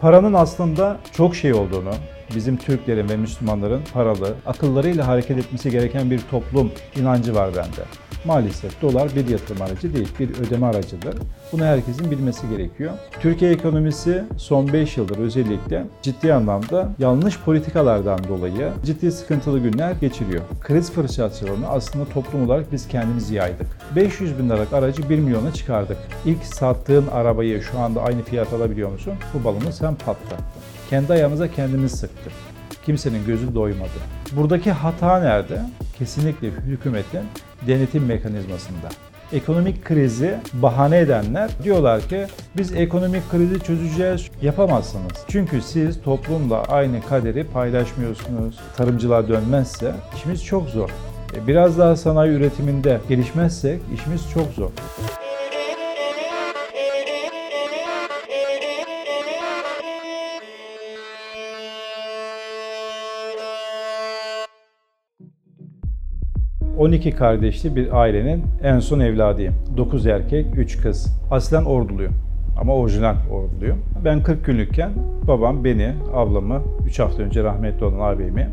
Paranın aslında çok şey olduğunu, bizim Türklerin ve Müslümanların paralı, akıllarıyla hareket etmesi gereken bir toplum inancı var bende. Maalesef dolar bir yatırım aracı değil, bir ödeme aracıdır. Bunu herkesin bilmesi gerekiyor. Türkiye ekonomisi son 5 yıldır özellikle ciddi anlamda yanlış politikalardan dolayı ciddi sıkıntılı günler geçiriyor. Kriz fırsatçılığını aslında toplum olarak biz kendimiz yaydık. 500 bin liralık aracı 1 milyona çıkardık. İlk sattığın arabayı şu anda aynı fiyat alabiliyor musun? Bu balonu sen patlattın. Kendi ayağımıza kendimiz sıktık. Kimsenin gözü doymadı. Buradaki hata nerede? Kesinlikle hükümetin denetim mekanizmasında. Ekonomik krizi bahane edenler diyorlar ki biz ekonomik krizi çözeceğiz. Yapamazsınız. Çünkü siz toplumla aynı kaderi paylaşmıyorsunuz. Tarımcılar dönmezse işimiz çok zor. E, Biraz daha sanayi üretiminde gelişmezsek işimiz çok zor. ...12 kardeşli bir ailenin en son evladıyım. 9 erkek, 3 kız. Aslen orduluyum ama orijinal orduluyum. Ben 40 günlükken babam beni, ablamı, 3 hafta önce rahmetli olan ağabeyimi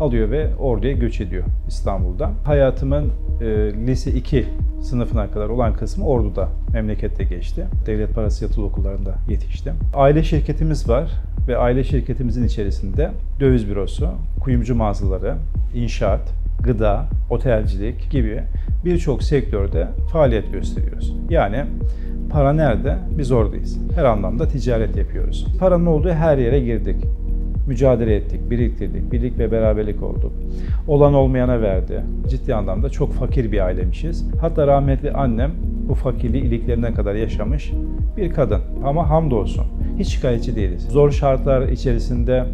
alıyor ve orduya göç ediyor İstanbul'da. Hayatımın e, lise 2 sınıfına kadar olan kısmı Ordu'da, memlekette geçti. Devlet parası yatılı okullarında yetiştim. Aile şirketimiz var ve aile şirketimizin içerisinde döviz bürosu, kuyumcu mağazaları, inşaat, gıda, otelcilik gibi birçok sektörde faaliyet gösteriyoruz. Yani para nerede? Biz oradayız. Her anlamda ticaret yapıyoruz. Paranın olduğu her yere girdik. Mücadele ettik, biriktirdik, birlik ve beraberlik olduk. Olan olmayana verdi. Ciddi anlamda çok fakir bir ailemişiz. Hatta rahmetli annem bu fakirliği iliklerine kadar yaşamış bir kadın. Ama hamdolsun hiç şikayetçi değiliz. Zor şartlar içerisinde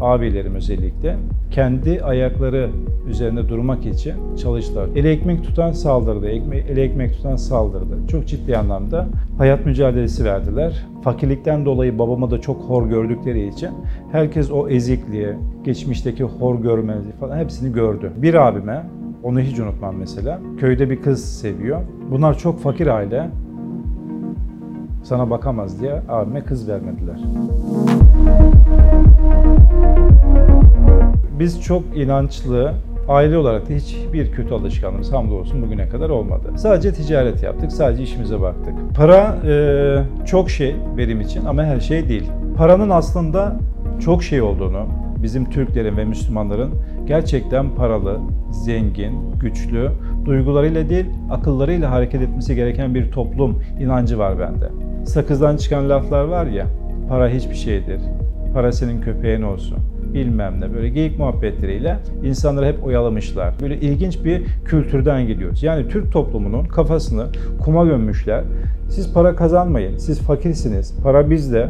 abilerim özellikle kendi ayakları üzerinde durmak için çalıştılar. Ele ekmek tutan saldırdı, ekme, ele ekmek tutan saldırdı. Çok ciddi anlamda hayat mücadelesi verdiler. Fakirlikten dolayı babamı da çok hor gördükleri için herkes o ezikliği, geçmişteki hor görmezliği falan hepsini gördü. Bir abime, onu hiç unutmam mesela, köyde bir kız seviyor. Bunlar çok fakir aile, sana bakamaz diye abime kız vermediler. Biz çok inançlı, aile olarak da hiçbir kötü alışkanlığımız hamdolsun bugüne kadar olmadı. Sadece ticaret yaptık, sadece işimize baktık. Para e, çok şey benim için ama her şey değil. Paranın aslında çok şey olduğunu, bizim Türklerin ve Müslümanların gerçekten paralı, zengin, güçlü, duygularıyla değil akıllarıyla hareket etmesi gereken bir toplum inancı var bende. Sakızdan çıkan laflar var ya, para hiçbir şeydir, para senin köpeğin olsun, bilmem ne böyle geyik muhabbetleriyle insanları hep oyalamışlar. Böyle ilginç bir kültürden gidiyoruz. Yani Türk toplumunun kafasını kuma gömmüşler. Siz para kazanmayın, siz fakirsiniz, para bizde,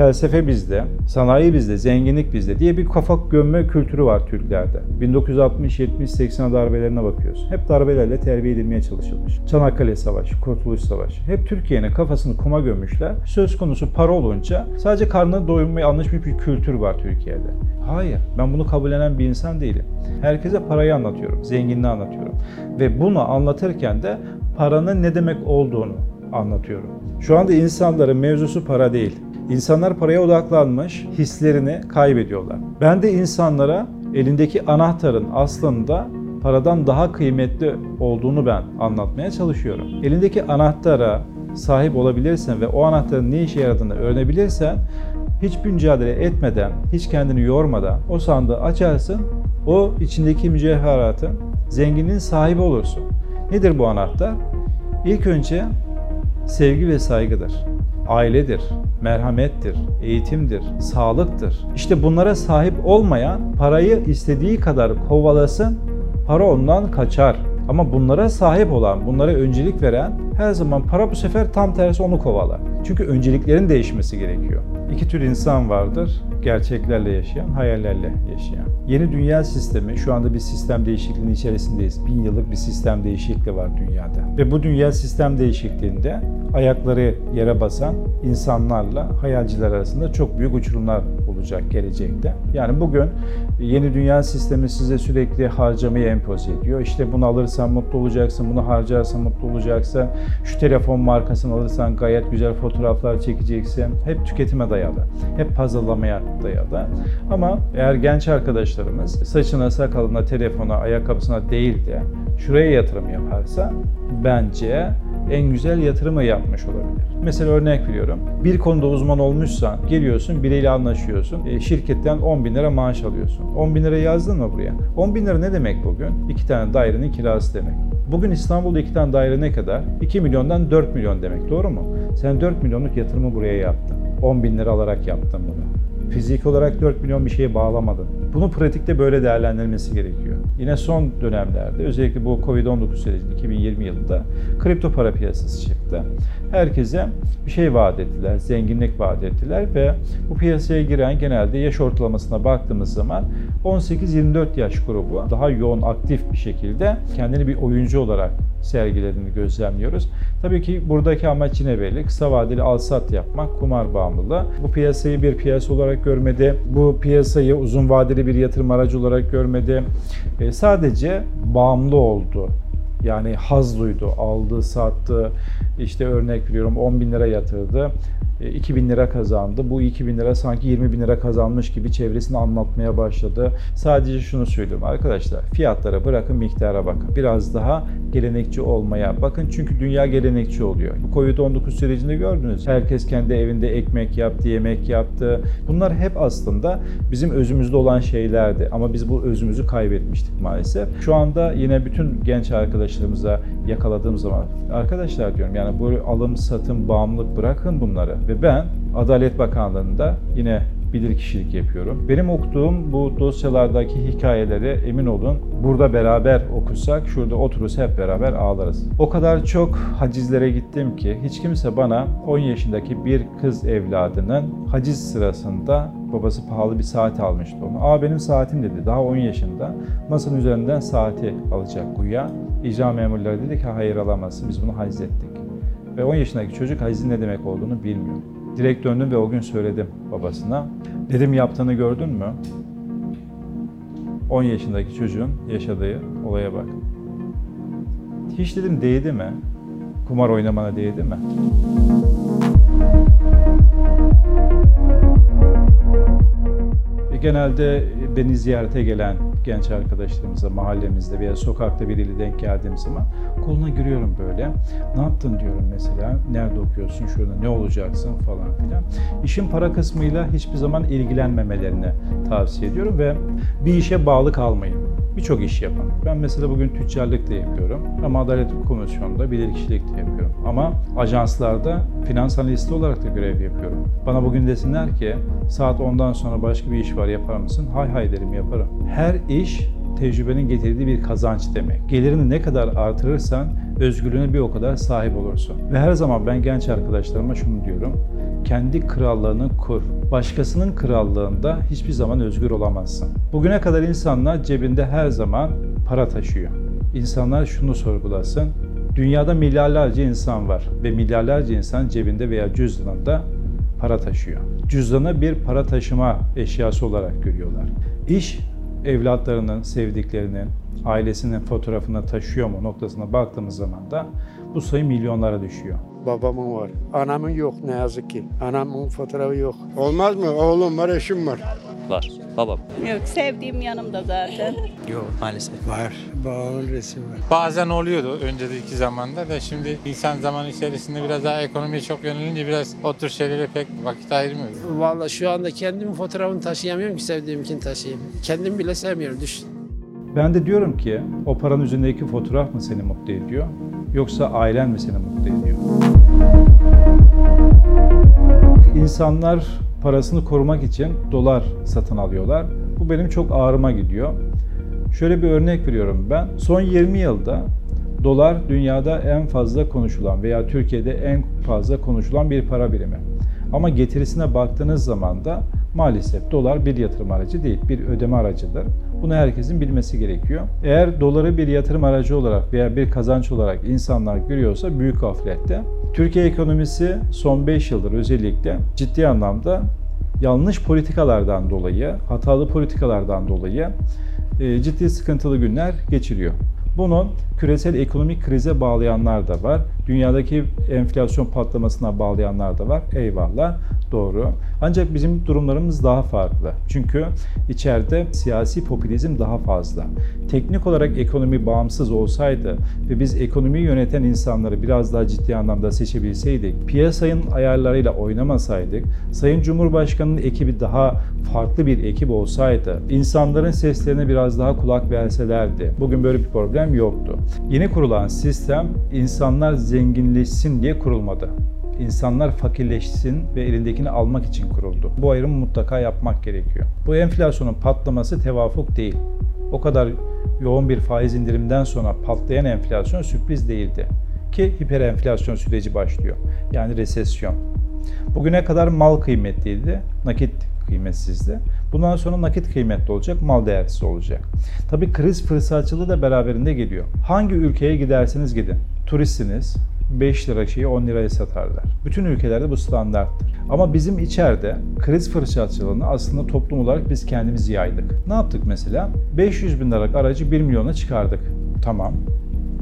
felsefe bizde, sanayi bizde, zenginlik bizde diye bir kafa gömme kültürü var Türklerde. 1960, 70, 80 darbelerine bakıyoruz. Hep darbelerle terbiye edilmeye çalışılmış. Çanakkale Savaşı, Kurtuluş Savaşı. Hep Türkiye'nin kafasını kuma gömmüşler. Söz konusu para olunca sadece karnını doyurmaya anlaşmış bir kültür var Türkiye'de. Hayır, ben bunu kabullenen bir insan değilim. Herkese parayı anlatıyorum, zenginliği anlatıyorum. Ve bunu anlatırken de paranın ne demek olduğunu anlatıyorum. Şu anda insanların mevzusu para değil. İnsanlar paraya odaklanmış, hislerini kaybediyorlar. Ben de insanlara elindeki anahtarın aslında paradan daha kıymetli olduğunu ben anlatmaya çalışıyorum. Elindeki anahtara sahip olabilirsen ve o anahtarın ne işe yaradığını öğrenebilirsen hiçbir mücadele etmeden, hiç kendini yormadan o sandığı açarsın, o içindeki mücevheratın zenginliğin sahibi olursun. Nedir bu anahtar? İlk önce sevgi ve saygıdır ailedir, merhamettir, eğitimdir, sağlıktır. İşte bunlara sahip olmayan parayı istediği kadar kovalasın, para ondan kaçar. Ama bunlara sahip olan, bunlara öncelik veren her zaman para bu sefer tam tersi onu kovalar. Çünkü önceliklerin değişmesi gerekiyor. İki tür insan vardır. Gerçeklerle yaşayan, hayallerle yaşayan. Yeni dünya sistemi, şu anda bir sistem değişikliğinin içerisindeyiz. Bin yıllık bir sistem değişikliği var dünyada. Ve bu dünya sistem değişikliğinde ayakları yere basan insanlarla hayalciler arasında çok büyük uçurumlar olacak gelecekte. Yani bugün yeni dünya sistemi size sürekli harcamayı empoze ediyor. İşte bunu alırsan mutlu olacaksın, bunu harcarsan mutlu olacaksın. Şu telefon markasını alırsan gayet güzel fotoğraflar çekeceksin. Hep tüketime dayalı, hep pazarlamaya dayalı. Ama eğer genç arkadaşlarımız saçına, sakalına, telefona, ayakkabısına değil de şuraya yatırım yaparsa bence en güzel yatırımı yapmış olabilir. Mesela örnek veriyorum. Bir konuda uzman olmuşsan geliyorsun biriyle anlaşıyorsun. E, şirketten 10 bin lira maaş alıyorsun. 10 bin lira yazdın mı buraya? 10 bin lira ne demek bugün? İki tane dairenin kirası demek. Bugün İstanbul'da iki tane daire ne kadar? 2 milyondan 4 milyon demek. Doğru mu? Sen 4 milyonluk yatırımı buraya yaptın. 10 bin lira alarak yaptın bunu. Fizik olarak 4 milyon bir şeye bağlamadın. Bunu pratikte böyle değerlendirilmesi gerekiyor. Yine son dönemlerde özellikle bu Covid-19 sürecinde 2020 yılında kripto para piyasası çıktı. Herkese bir şey vaat ettiler, zenginlik vaat ettiler ve bu piyasaya giren genelde yaş ortalamasına baktığımız zaman 18-24 yaş grubu daha yoğun, aktif bir şekilde kendini bir oyuncu olarak sergilediğini gözlemliyoruz. Tabii ki buradaki amaç yine belli. Kısa vadeli al-sat yapmak, kumar bağımlılığı. Bu piyasayı bir piyasa olarak görmedi. Bu piyasayı uzun vadeli bir yatırım aracı olarak görmedi. E, sadece bağımlı oldu. Yani haz duydu, aldı, sattı, işte örnek veriyorum 10 bin lira yatırdı. 2 e, bin lira kazandı. Bu 2 bin lira sanki 20 bin lira kazanmış gibi çevresini anlatmaya başladı. Sadece şunu söylüyorum arkadaşlar. Fiyatlara bırakın miktara bakın. Biraz daha gelenekçi olmaya bakın. Çünkü dünya gelenekçi oluyor. Bu Covid-19 sürecinde gördünüz. Herkes kendi evinde ekmek yaptı, yemek yaptı. Bunlar hep aslında bizim özümüzde olan şeylerdi. Ama biz bu özümüzü kaybetmiştik maalesef. Şu anda yine bütün genç arkadaşlarımıza yakaladığım zaman arkadaşlar diyorum yani bu alım, satım, bağımlılık bırakın bunları ve ben Adalet Bakanlığı'nda yine bilir kişilik yapıyorum. Benim okuduğum bu dosyalardaki hikayeleri emin olun burada beraber okusak şurada otururuz hep beraber ağlarız. O kadar çok hacizlere gittim ki hiç kimse bana 10 yaşındaki bir kız evladının haciz sırasında babası pahalı bir saat almıştı onu. Aa benim saatim dedi daha 10 yaşında. Masanın üzerinden saati alacak güya. İcra memurları dedi ki hayır alamazsın biz bunu haciz ettik. Ve 10 yaşındaki çocuk hacizin ne demek olduğunu bilmiyor. Direkt döndüm ve o gün söyledim babasına. Dedim yaptığını gördün mü? 10 yaşındaki çocuğun yaşadığı olaya bak. Hiç dedim değdi mi? Kumar oynamana değdi mi? genelde beni ziyarete gelen genç arkadaşlarımıza mahallemizde veya sokakta biriyle denk geldiğim zaman koluna giriyorum böyle. Ne yaptın diyorum mesela. Nerede okuyorsun? Şurada ne olacaksın falan filan. İşin para kısmıyla hiçbir zaman ilgilenmemelerini tavsiye ediyorum ve bir işe bağlı kalmayın birçok iş yapan. Ben mesela bugün tüccarlık da yapıyorum ama Adalet Komisyonu'nda bilirkişilik de yapıyorum. Ama ajanslarda finans analisti olarak da görev yapıyorum. Bana bugün desinler ki saat 10'dan sonra başka bir iş var yapar mısın? Hay hay derim yaparım. Her iş tecrübenin getirdiği bir kazanç demek. Gelirini ne kadar artırırsan özgürlüğüne bir o kadar sahip olursun. Ve her zaman ben genç arkadaşlarıma şunu diyorum. Kendi krallığını kur. Başkasının krallığında hiçbir zaman özgür olamazsın. Bugüne kadar insanlar cebinde her zaman para taşıyor. İnsanlar şunu sorgulasın. Dünyada milyarlarca insan var ve milyarlarca insan cebinde veya cüzdanında para taşıyor. Cüzdanı bir para taşıma eşyası olarak görüyorlar. İş evlatlarının, sevdiklerinin, ailesinin fotoğrafını taşıyor mu noktasına baktığımız zaman da bu sayı milyonlara düşüyor. Babamın var. Anamın yok ne yazık ki. Anamın fotoğrafı yok. Olmaz mı? Oğlum var, eşim var. Var. Babam. Yok sevdiğim yanımda zaten. Yok maalesef. Var. Babamın resmi var. Bazen oluyordu önceki zamanda da şimdi insan zaman içerisinde biraz daha ekonomiye çok yönelince biraz o tür şeylere pek vakit ayırmıyor. Vallahi şu anda kendimin fotoğrafını taşıyamıyorum ki sevdiğimkini taşıyayım. Kendim bile sevmiyorum düşün. Ben de diyorum ki o paranın üzerindeki fotoğraf mı seni mutlu ediyor yoksa ailen mi seni mutlu ediyor? İnsanlar parasını korumak için dolar satın alıyorlar. Bu benim çok ağrıma gidiyor. Şöyle bir örnek veriyorum ben. Son 20 yılda dolar dünyada en fazla konuşulan veya Türkiye'de en fazla konuşulan bir para birimi. Ama getirisine baktığınız zaman da Maalesef dolar bir yatırım aracı değil, bir ödeme aracıdır. Bunu herkesin bilmesi gerekiyor. Eğer doları bir yatırım aracı olarak veya bir kazanç olarak insanlar görüyorsa büyük gaflette. Türkiye ekonomisi son 5 yıldır özellikle ciddi anlamda yanlış politikalardan dolayı, hatalı politikalardan dolayı e, ciddi sıkıntılı günler geçiriyor. Bunu küresel ekonomik krize bağlayanlar da var. Dünyadaki enflasyon patlamasına bağlayanlar da var. Eyvallah. Doğru. Ancak bizim durumlarımız daha farklı. Çünkü içeride siyasi popülizm daha fazla. Teknik olarak ekonomi bağımsız olsaydı ve biz ekonomiyi yöneten insanları biraz daha ciddi anlamda seçebilseydik, piyasanın ayarlarıyla oynamasaydık, Sayın Cumhurbaşkanı'nın ekibi daha farklı bir ekip olsaydı, insanların seslerine biraz daha kulak verselerdi, bugün böyle bir problem yoktu. Yeni kurulan sistem insanlar zenginleşsin diye kurulmadı insanlar fakirleşsin ve elindekini almak için kuruldu. Bu ayrımı mutlaka yapmak gerekiyor. Bu enflasyonun patlaması tevafuk değil. O kadar yoğun bir faiz indirimden sonra patlayan enflasyon sürpriz değildi. Ki hiper enflasyon süreci başlıyor. Yani resesyon. Bugüne kadar mal kıymetliydi, nakit kıymetsizdi. Bundan sonra nakit kıymetli olacak, mal değersiz olacak. Tabii kriz fırsatçılığı da beraberinde geliyor. Hangi ülkeye giderseniz gidin, turistsiniz, 5 lira şeyi 10 liraya satarlar. Bütün ülkelerde bu standarttır. Ama bizim içeride kriz fırsatçılığını aslında toplum olarak biz kendimiz yaydık. Ne yaptık mesela? 500 bin liralık aracı 1 milyona çıkardık. Tamam,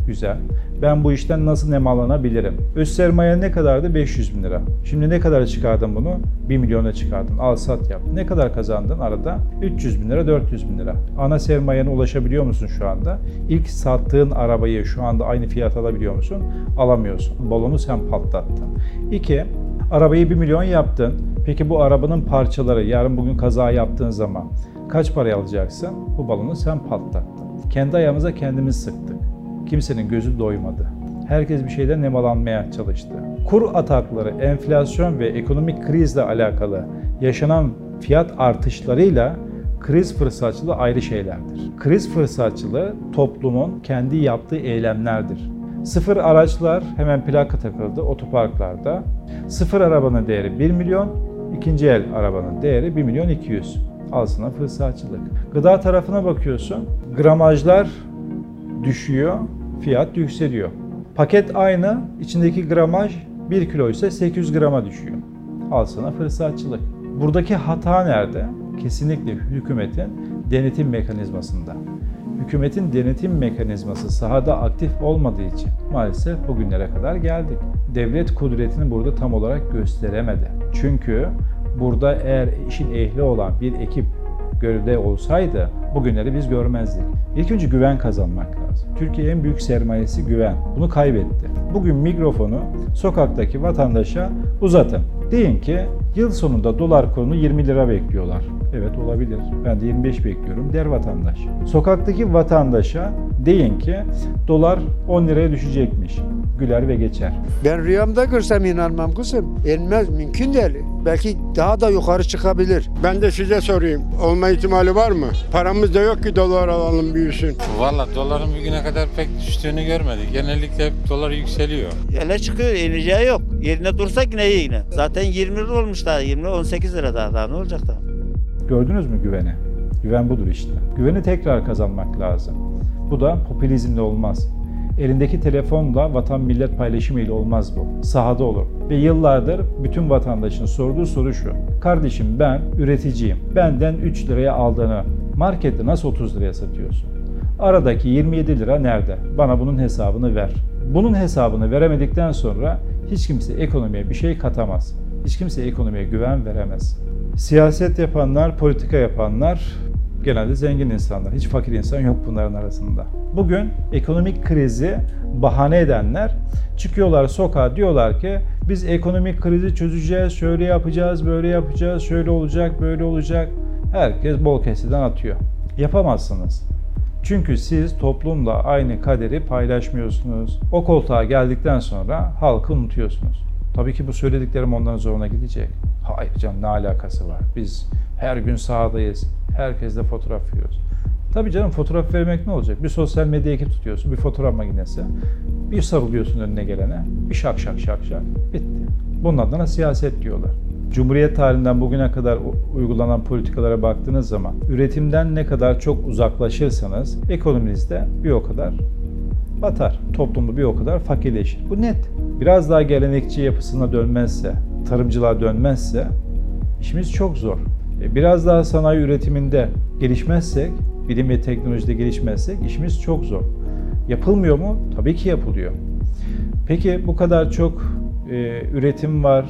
güzel. Ben bu işten nasıl nemalanabilirim? Öz sermaye ne kadardı? 500 bin lira. Şimdi ne kadar çıkardın bunu? 1 milyona çıkardın. Al sat yap. Ne kadar kazandın arada? 300 bin lira, 400 bin lira. Ana sermayene ulaşabiliyor musun şu anda? İlk sattığın arabayı şu anda aynı fiyat alabiliyor musun? Alamıyorsun. Balonu sen patlattın. İki, arabayı 1 milyon yaptın. Peki bu arabanın parçaları yarın bugün kaza yaptığın zaman kaç paraya alacaksın? Bu balonu sen patlattın. Kendi ayağımıza kendimiz sıktık. Kimsenin gözü doymadı. Herkes bir şeyden nemalanmaya çalıştı. Kur atakları, enflasyon ve ekonomik krizle alakalı yaşanan fiyat artışlarıyla kriz fırsatçılığı ayrı şeylerdir. Kriz fırsatçılığı toplumun kendi yaptığı eylemlerdir. Sıfır araçlar hemen plaka takıldı otoparklarda. Sıfır arabanın değeri 1 milyon, ikinci el arabanın değeri 1 milyon 200. Al sana fırsatçılık. Gıda tarafına bakıyorsun. Gramajlar düşüyor, fiyat yükseliyor. Paket aynı, içindeki gramaj 1 kilo ise 800 grama düşüyor. Al sana fırsatçılık. Buradaki hata nerede? Kesinlikle hükümetin denetim mekanizmasında. Hükümetin denetim mekanizması sahada aktif olmadığı için maalesef bugünlere kadar geldik. Devlet kudretini burada tam olarak gösteremedi. Çünkü burada eğer işin ehli olan bir ekip görevde olsaydı bugünleri biz görmezdik. İlk önce güven kazanmak lazım. Türkiye en büyük sermayesi güven. Bunu kaybetti. Bugün mikrofonu sokaktaki vatandaşa uzatın. Deyin ki yıl sonunda dolar kurunu 20 lira bekliyorlar. Evet olabilir. Ben de 25 bekliyorum der vatandaş. Sokaktaki vatandaşa deyin ki dolar 10 liraya düşecekmiş. Güler ve geçer. Ben rüyamda görsem inanmam kızım. İnmez mümkün değil. Belki daha da yukarı çıkabilir. Ben de size sorayım. Olma ihtimali var mı? Paramız da yok ki dolar alalım büyüsün. Valla doların bugüne kadar pek düştüğünü görmedik. Genellikle hep dolar yükseliyor. Ele çıkıyor, ineceği yok. Yerine dursak iyi yine. Zaten 20 lira olmuş daha, 20 lira 18 lira daha, daha ne olacak daha? Gördünüz mü güveni? Güven budur işte. Güveni tekrar kazanmak lazım. Bu da popülizmle olmaz. Elindeki telefonla vatan millet paylaşımıyla olmaz bu. Sahada olur. Ve yıllardır bütün vatandaşın sorduğu soru şu. Kardeşim ben üreticiyim. Benden 3 liraya aldığını markette nasıl 30 liraya satıyorsun? Aradaki 27 lira nerede? Bana bunun hesabını ver. Bunun hesabını veremedikten sonra hiç kimse ekonomiye bir şey katamaz. Hiç kimse ekonomiye güven veremez. Siyaset yapanlar, politika yapanlar genelde zengin insanlar. Hiç fakir insan yok bunların arasında. Bugün ekonomik krizi bahane edenler çıkıyorlar sokağa diyorlar ki biz ekonomik krizi çözeceğiz, şöyle yapacağız, böyle yapacağız, şöyle olacak, böyle olacak. Herkes bol keseden atıyor. Yapamazsınız. Çünkü siz toplumla aynı kaderi paylaşmıyorsunuz. O koltuğa geldikten sonra halkı unutuyorsunuz. Tabii ki bu söylediklerim onların zoruna gidecek. Hayır canım ne alakası var? Biz her gün sahadayız. Herkesle fotoğraf yiyoruz. Tabii canım fotoğraf vermek ne olacak? Bir sosyal medya ekip tutuyorsun, bir fotoğraf makinesi. Bir sarılıyorsun önüne gelene. Bir şak şak şak şak. Bitti. Bunun adına siyaset diyorlar. Cumhuriyet tarihinden bugüne kadar uygulanan politikalara baktığınız zaman üretimden ne kadar çok uzaklaşırsanız ekonominiz de bir o kadar batar. Toplumda bir o kadar fakirleşir. Bu net. Biraz daha gelenekçi yapısına dönmezse, tarımcılığa dönmezse işimiz çok zor. E, Biraz daha sanayi üretiminde gelişmezsek, bilim ve teknolojide gelişmezsek işimiz çok zor. Yapılmıyor mu? Tabii ki yapılıyor. Peki bu kadar çok e, üretim var,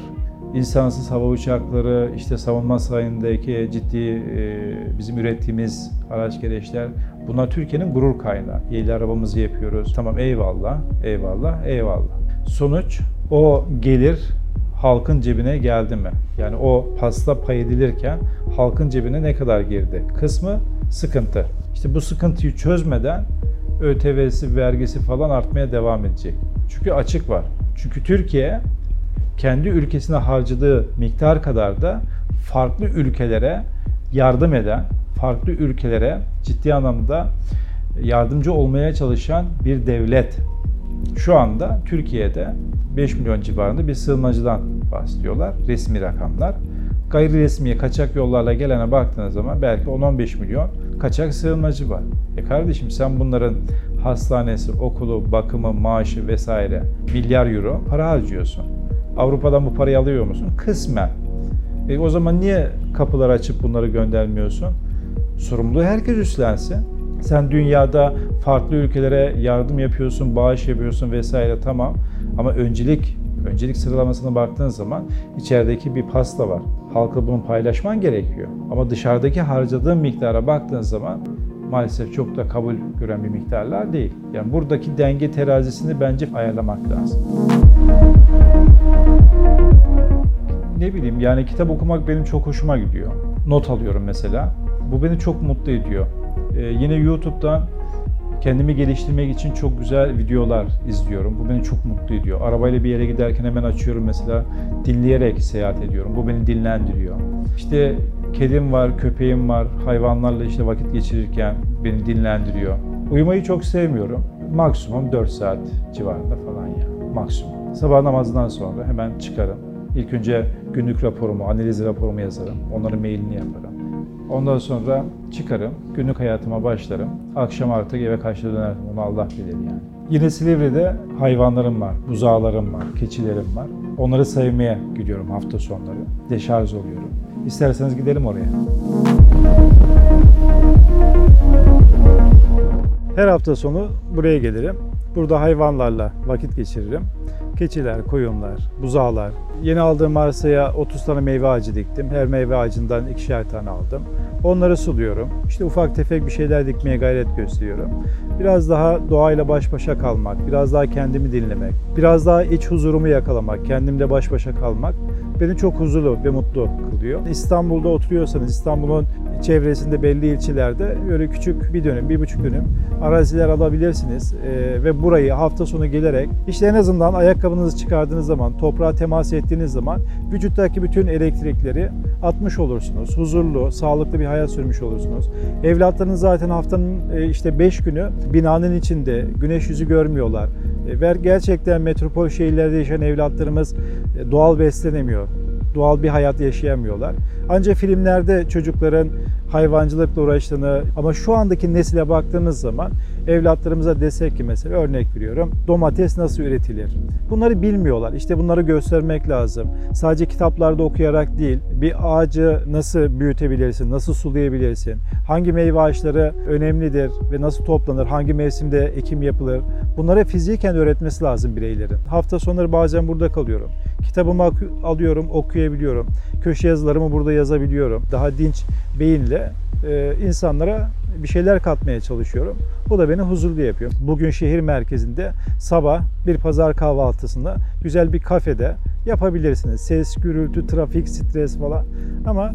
insansız hava uçakları, işte savunma sanayindeki ciddi e, bizim ürettiğimiz araç gereçler, bunlar Türkiye'nin gurur kaynağı. Yeni arabamızı yapıyoruz. Tamam eyvallah, eyvallah, eyvallah. Sonuç o gelir halkın cebine geldi mi? Yani o pasta pay edilirken halkın cebine ne kadar girdi? Kısmı sıkıntı. İşte bu sıkıntıyı çözmeden ÖTV'si, vergisi falan artmaya devam edecek. Çünkü açık var. Çünkü Türkiye kendi ülkesine harcadığı miktar kadar da farklı ülkelere yardım eden, farklı ülkelere ciddi anlamda yardımcı olmaya çalışan bir devlet. Şu anda Türkiye'de 5 milyon civarında bir sığınmacıdan bahsediyorlar. Resmi rakamlar. Gayri resmi kaçak yollarla gelene baktığınız zaman belki 10-15 milyon kaçak sığınmacı var. E kardeşim sen bunların hastanesi, okulu, bakımı, maaşı vesaire milyar euro para harcıyorsun. Avrupa'dan bu parayı alıyor musun? Kısmen. E o zaman niye kapılar açıp bunları göndermiyorsun? Sorumluluğu herkes üstlensin. Sen dünyada farklı ülkelere yardım yapıyorsun, bağış yapıyorsun vesaire tamam. Ama öncelik öncelik sıralamasına baktığın zaman içerideki bir pasta var. Halka bunu paylaşman gerekiyor. Ama dışarıdaki harcadığın miktara baktığın zaman maalesef çok da kabul gören bir miktarlar değil. Yani buradaki denge terazisini bence ayarlamak lazım. Ne bileyim yani kitap okumak benim çok hoşuma gidiyor. Not alıyorum mesela. Bu beni çok mutlu ediyor. Ee, yine YouTube'dan kendimi geliştirmek için çok güzel videolar izliyorum. Bu beni çok mutlu ediyor. Arabayla bir yere giderken hemen açıyorum mesela dinleyerek seyahat ediyorum. Bu beni dinlendiriyor. İşte kedim var, köpeğim var. Hayvanlarla işte vakit geçirirken beni dinlendiriyor. Uyumayı çok sevmiyorum. Maksimum 4 saat civarında falan ya. Maksimum. Sabah namazından sonra hemen çıkarım. İlk önce günlük raporumu, analiz raporumu yazarım. Onların mailini yaparım. Ondan sonra çıkarım, günlük hayatıma başlarım. Akşam artık eve kaçta dönerim, onu Allah bilir yani. Yine Silivri'de hayvanlarım var, buzağlarım var, keçilerim var. Onları sevmeye gidiyorum hafta sonları. Deşarj oluyorum. İsterseniz gidelim oraya. Her hafta sonu buraya gelirim. Burada hayvanlarla vakit geçiririm. Keçiler, koyunlar, buzağlar. Yeni aldığım arsaya 30 tane meyve ağacı diktim. Her meyve ağacından ikişer tane aldım. Onları suluyorum. İşte ufak tefek bir şeyler dikmeye gayret gösteriyorum. Biraz daha doğayla baş başa kalmak, biraz daha kendimi dinlemek, biraz daha iç huzurumu yakalamak, kendimle baş başa kalmak beni çok huzurlu ve mutlu kılıyor. İstanbul'da oturuyorsanız İstanbul'un çevresinde belli ilçelerde böyle küçük bir dönüm, bir buçuk dönüm araziler alabilirsiniz Ee, ve burayı hafta sonu gelerek işte en azından ayakkabınızı çıkardığınız zaman, toprağa temas ettiğiniz zaman vücuttaki bütün elektrikleri atmış olursunuz. Huzurlu, sağlıklı bir hayat sürmüş olursunuz. Evlatlarınız zaten haftanın e, işte 5 günü binanın içinde güneş yüzü görmüyorlar. E, Ve gerçekten metropol şehirlerde yaşayan evlatlarımız e, doğal beslenemiyor doğal bir hayat yaşayamıyorlar. Ancak filmlerde çocukların hayvancılıkla uğraştığını ama şu andaki nesile baktığınız zaman evlatlarımıza desek ki mesela örnek veriyorum domates nasıl üretilir? Bunları bilmiyorlar. İşte bunları göstermek lazım. Sadece kitaplarda okuyarak değil bir ağacı nasıl büyütebilirsin, nasıl sulayabilirsin, hangi meyve ağaçları önemlidir ve nasıl toplanır, hangi mevsimde ekim yapılır bunları fiziken öğretmesi lazım bireylerin. Hafta sonları bazen burada kalıyorum. Kitabımı alıyorum, okuyabiliyorum. Köşe yazılarımı burada yazabiliyorum. Daha dinç beyinle e, insanlara bir şeyler katmaya çalışıyorum. Bu da beni huzurlu yapıyor. Bugün şehir merkezinde sabah bir pazar kahvaltısında güzel bir kafede yapabilirsiniz. Ses, gürültü, trafik, stres falan. Ama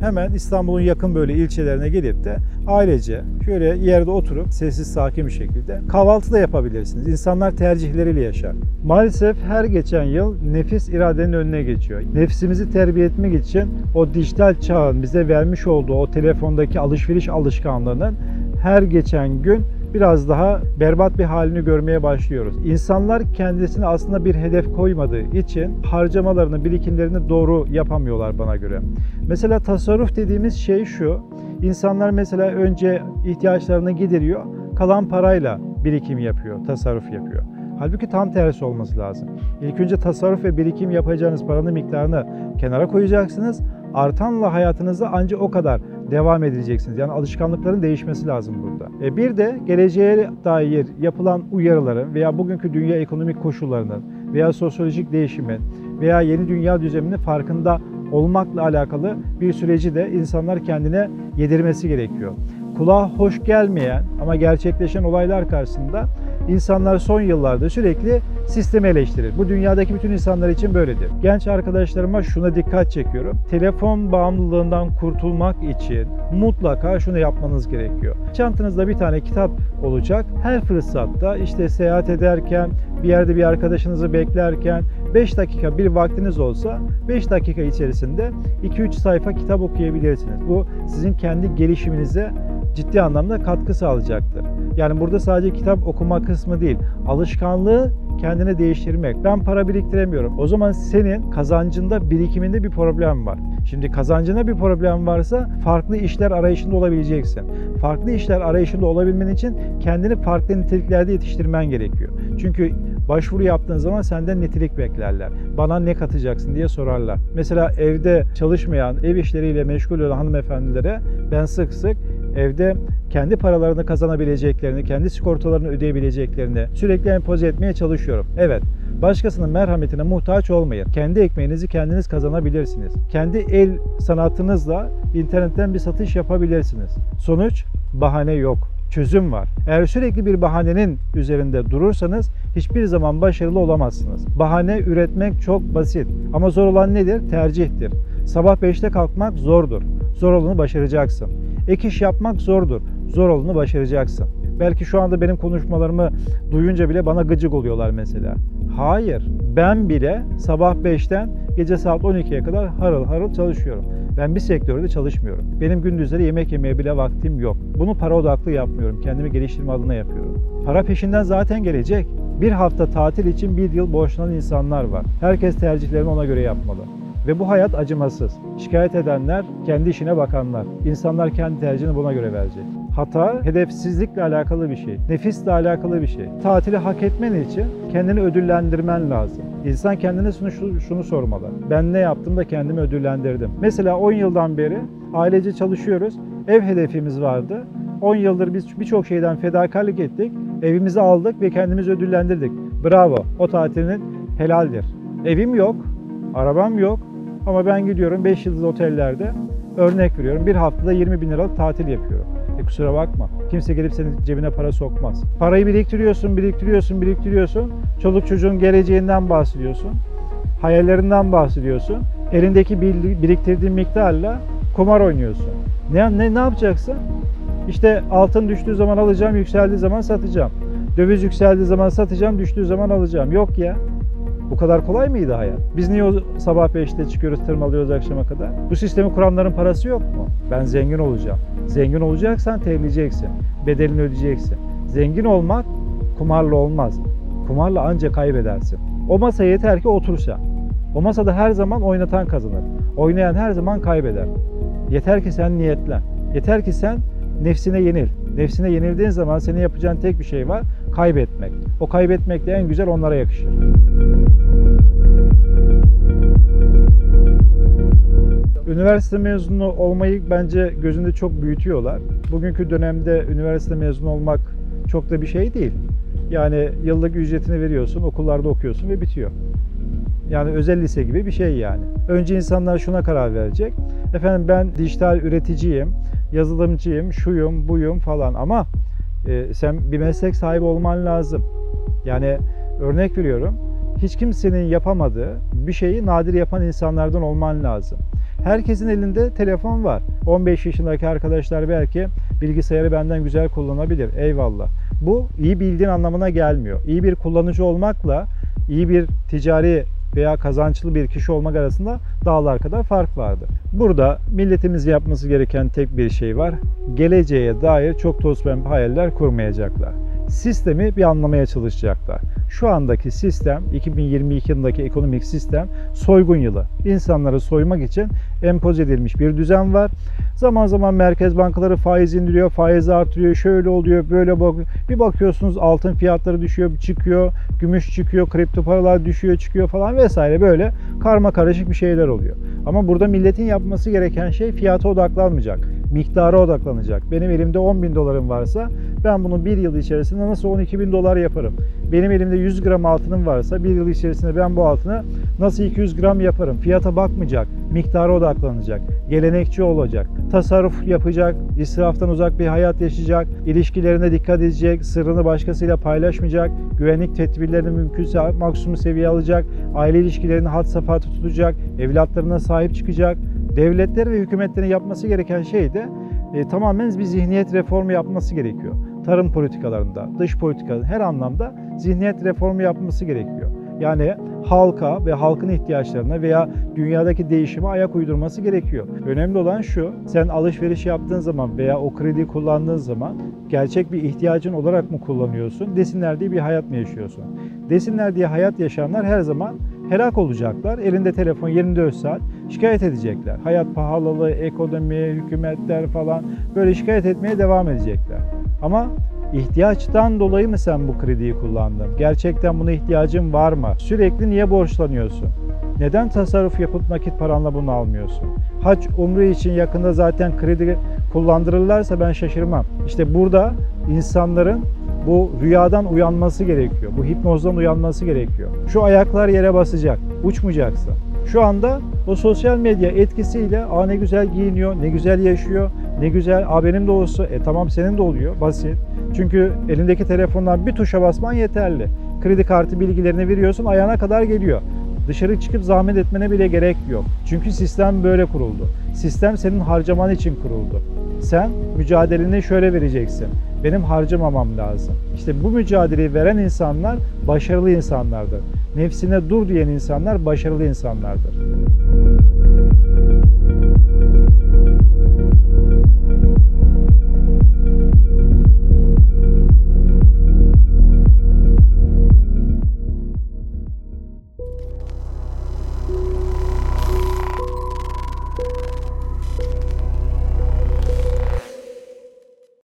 hemen İstanbul'un yakın böyle ilçelerine gelip de ailece şöyle yerde oturup sessiz sakin bir şekilde kahvaltı da yapabilirsiniz. İnsanlar tercihleriyle yaşar. Maalesef her geçen yıl nefis iradenin önüne geçiyor. Nefsimizi terbiye etmek için o dijital çağın bize vermiş olduğu o telefondaki alışveriş alışkanlığının her geçen gün biraz daha berbat bir halini görmeye başlıyoruz. İnsanlar kendisine aslında bir hedef koymadığı için harcamalarını, birikimlerini doğru yapamıyorlar bana göre. Mesela tasarruf dediğimiz şey şu. İnsanlar mesela önce ihtiyaçlarını gideriyor, kalan parayla birikim yapıyor, tasarruf yapıyor. Halbuki tam tersi olması lazım. İlk önce tasarruf ve birikim yapacağınız paranın miktarını kenara koyacaksınız. Artanla hayatınızda ancak o kadar devam edeceksiniz. Yani alışkanlıkların değişmesi lazım burada. E bir de geleceğe dair yapılan uyarıların veya bugünkü dünya ekonomik koşullarının veya sosyolojik değişimin veya yeni dünya düzeninin farkında olmakla alakalı bir süreci de insanlar kendine yedirmesi gerekiyor. Kulağa hoş gelmeyen ama gerçekleşen olaylar karşısında insanlar son yıllarda sürekli sistemi eleştirir. Bu dünyadaki bütün insanlar için böyledir. Genç arkadaşlarıma şuna dikkat çekiyorum. Telefon bağımlılığından kurtulmak için mutlaka şunu yapmanız gerekiyor. Çantanızda bir tane kitap olacak. Her fırsatta işte seyahat ederken, bir yerde bir arkadaşınızı beklerken 5 dakika bir vaktiniz olsa 5 dakika içerisinde 2-3 sayfa kitap okuyabilirsiniz. Bu sizin kendi gelişiminize ciddi anlamda katkı sağlayacaktır. Yani burada sadece kitap okuma kısmı değil, alışkanlığı kendine değiştirmek. Ben para biriktiremiyorum. O zaman senin kazancında, birikiminde bir problem var. Şimdi kazancında bir problem varsa farklı işler arayışında olabileceksin. Farklı işler arayışında olabilmen için kendini farklı niteliklerde yetiştirmen gerekiyor. Çünkü başvuru yaptığın zaman senden nitelik beklerler. Bana ne katacaksın diye sorarlar. Mesela evde çalışmayan, ev işleriyle meşgul olan hanımefendilere ben sık sık evde kendi paralarını kazanabileceklerini, kendi sigortalarını ödeyebileceklerini sürekli empoze etmeye çalışıyorum. Evet, başkasının merhametine muhtaç olmayın. Kendi ekmeğinizi kendiniz kazanabilirsiniz. Kendi el sanatınızla internetten bir satış yapabilirsiniz. Sonuç bahane yok. Çözüm var. Eğer sürekli bir bahanenin üzerinde durursanız hiçbir zaman başarılı olamazsınız. Bahane üretmek çok basit ama zor olan nedir? Tercihtir. Sabah 5'te kalkmak zordur. Zor olanı başaracaksın. Ek iş yapmak zordur. Zor olanı başaracaksın. Belki şu anda benim konuşmalarımı duyunca bile bana gıcık oluyorlar mesela. Hayır. Ben bile sabah 5'ten gece saat 12'ye kadar harıl harıl çalışıyorum. Ben bir sektörde çalışmıyorum. Benim gündüzleri yemek yemeye bile vaktim yok. Bunu para odaklı yapmıyorum. Kendimi geliştirme adına yapıyorum. Para peşinden zaten gelecek. Bir hafta tatil için bir yıl borçlanan insanlar var. Herkes tercihlerini ona göre yapmalı. Ve bu hayat acımasız. Şikayet edenler, kendi işine bakanlar. İnsanlar kendi tercihini buna göre verecek. Hata, hedefsizlikle alakalı bir şey. Nefisle alakalı bir şey. Tatili hak etmen için kendini ödüllendirmen lazım. İnsan kendine şunu, şunu, sormalı. Ben ne yaptım da kendimi ödüllendirdim. Mesela 10 yıldan beri ailece çalışıyoruz. Ev hedefimiz vardı. 10 yıldır biz birçok şeyden fedakarlık ettik. Evimizi aldık ve kendimizi ödüllendirdik. Bravo. O tatilin helaldir. Evim yok, arabam yok ama ben gidiyorum 5 yıldız otellerde örnek veriyorum bir haftada 20 bin liralık tatil yapıyorum. Kusura bakma. Kimse gelip senin cebine para sokmaz. Parayı biriktiriyorsun, biriktiriyorsun, biriktiriyorsun. Çoluk çocuğun geleceğinden bahsediyorsun. Hayallerinden bahsediyorsun. Elindeki bir- biriktirdiğin miktarla kumar oynuyorsun. Ne, ne, ne yapacaksın? İşte altın düştüğü zaman alacağım, yükseldiği zaman satacağım. Döviz yükseldiği zaman satacağım, düştüğü zaman alacağım. Yok ya. Bu kadar kolay mıydı hayat? Biz niye sabah 5'te çıkıyoruz, tırmalıyoruz akşama kadar? Bu sistemi kuranların parası yok mu? Ben zengin olacağım. Zengin olacaksan terleyeceksin. Bedelini ödeyeceksin. Zengin olmak kumarla olmaz. Kumarla ancak kaybedersin. O masa yeter ki otur sen. O masada her zaman oynatan kazanır. Oynayan her zaman kaybeder. Yeter ki sen niyetlen. Yeter ki sen nefsine yenil. Nefsine yenildiğin zaman senin yapacağın tek bir şey var. Kaybetmek. O kaybetmek de en güzel onlara yakışır. Üniversite mezunu olmayı bence gözünde çok büyütüyorlar. Bugünkü dönemde üniversite mezunu olmak çok da bir şey değil. Yani yıllık ücretini veriyorsun, okullarda okuyorsun ve bitiyor. Yani özel lise gibi bir şey yani. Önce insanlar şuna karar verecek. Efendim ben dijital üreticiyim, yazılımcıyım, şuyum, buyum falan ama e, sen bir meslek sahibi olman lazım. Yani örnek veriyorum. Hiç kimsenin yapamadığı bir şeyi nadir yapan insanlardan olman lazım. Herkesin elinde telefon var. 15 yaşındaki arkadaşlar belki bilgisayarı benden güzel kullanabilir. Eyvallah. Bu iyi bildiğin anlamına gelmiyor. İyi bir kullanıcı olmakla iyi bir ticari veya kazançlı bir kişi olmak arasında dağlar kadar fark vardı. Burada milletimiz yapması gereken tek bir şey var. Geleceğe dair çok toz pembe hayaller kurmayacaklar. Sistemi bir anlamaya çalışacaklar. Şu andaki sistem, 2022 yılındaki ekonomik sistem soygun yılı. İnsanları soymak için empoze edilmiş bir düzen var. Zaman zaman merkez bankaları faiz indiriyor, faiz artırıyor, şöyle oluyor, böyle bak. Bir bakıyorsunuz altın fiyatları düşüyor, çıkıyor, gümüş çıkıyor, kripto paralar düşüyor, çıkıyor falan vesaire böyle karma karışık bir şeyler oluyor. Ama burada milletin yapması gereken şey fiyata odaklanmayacak, miktara odaklanacak. Benim elimde 10 bin dolarım varsa ben bunu bir yıl içerisinde nasıl 12 bin dolar yaparım? Benim elimde 100 gram altınım varsa bir yıl içerisinde ben bu altını nasıl 200 gram yaparım? Fiyata bakmayacak, miktara odaklanacak, gelenekçi olacak, tasarruf yapacak, israftan uzak bir hayat yaşayacak, ilişkilerine dikkat edecek, sırrını başkasıyla paylaşmayacak, güvenlik tedbirlerini mümkünse maksimum seviye alacak, aile ilişkilerini had safhada tutacak, evlatlarına sahip çıkacak. Devletler ve hükümetlerin yapması gereken şey de e, tamamen bir zihniyet reformu yapması gerekiyor. Tarım politikalarında, dış politikalarında her anlamda zihniyet reformu yapması gerekiyor. Yani halka ve halkın ihtiyaçlarına veya dünyadaki değişime ayak uydurması gerekiyor. Önemli olan şu, sen alışveriş yaptığın zaman veya o krediyi kullandığın zaman gerçek bir ihtiyacın olarak mı kullanıyorsun, desinler diye bir hayat mı yaşıyorsun? Desinler diye hayat yaşayanlar her zaman helak olacaklar. Elinde telefon 24 saat şikayet edecekler. Hayat pahalılığı, ekonomi, hükümetler falan böyle şikayet etmeye devam edecekler. Ama ihtiyaçtan dolayı mı sen bu krediyi kullandın? Gerçekten buna ihtiyacın var mı? Sürekli niye borçlanıyorsun? Neden tasarruf yapıp nakit paranla bunu almıyorsun? Hac, umre için yakında zaten kredi kullandırırlarsa ben şaşırmam. İşte burada insanların bu rüyadan uyanması gerekiyor. Bu hipnozdan uyanması gerekiyor. Şu ayaklar yere basacak. Uçmayacaksın. Şu anda o sosyal medya etkisiyle aa ne güzel giyiniyor, ne güzel yaşıyor, ne güzel aa benim de olsa e tamam senin de oluyor basit. Çünkü elindeki telefondan bir tuşa basman yeterli. Kredi kartı bilgilerini veriyorsun ayağına kadar geliyor. Dışarı çıkıp zahmet etmene bile gerek yok. Çünkü sistem böyle kuruldu. Sistem senin harcaman için kuruldu. Sen mücadeleni şöyle vereceksin. Benim harcamamam lazım. İşte bu mücadeleyi veren insanlar başarılı insanlardır. Nefsine dur diyen insanlar başarılı insanlardır.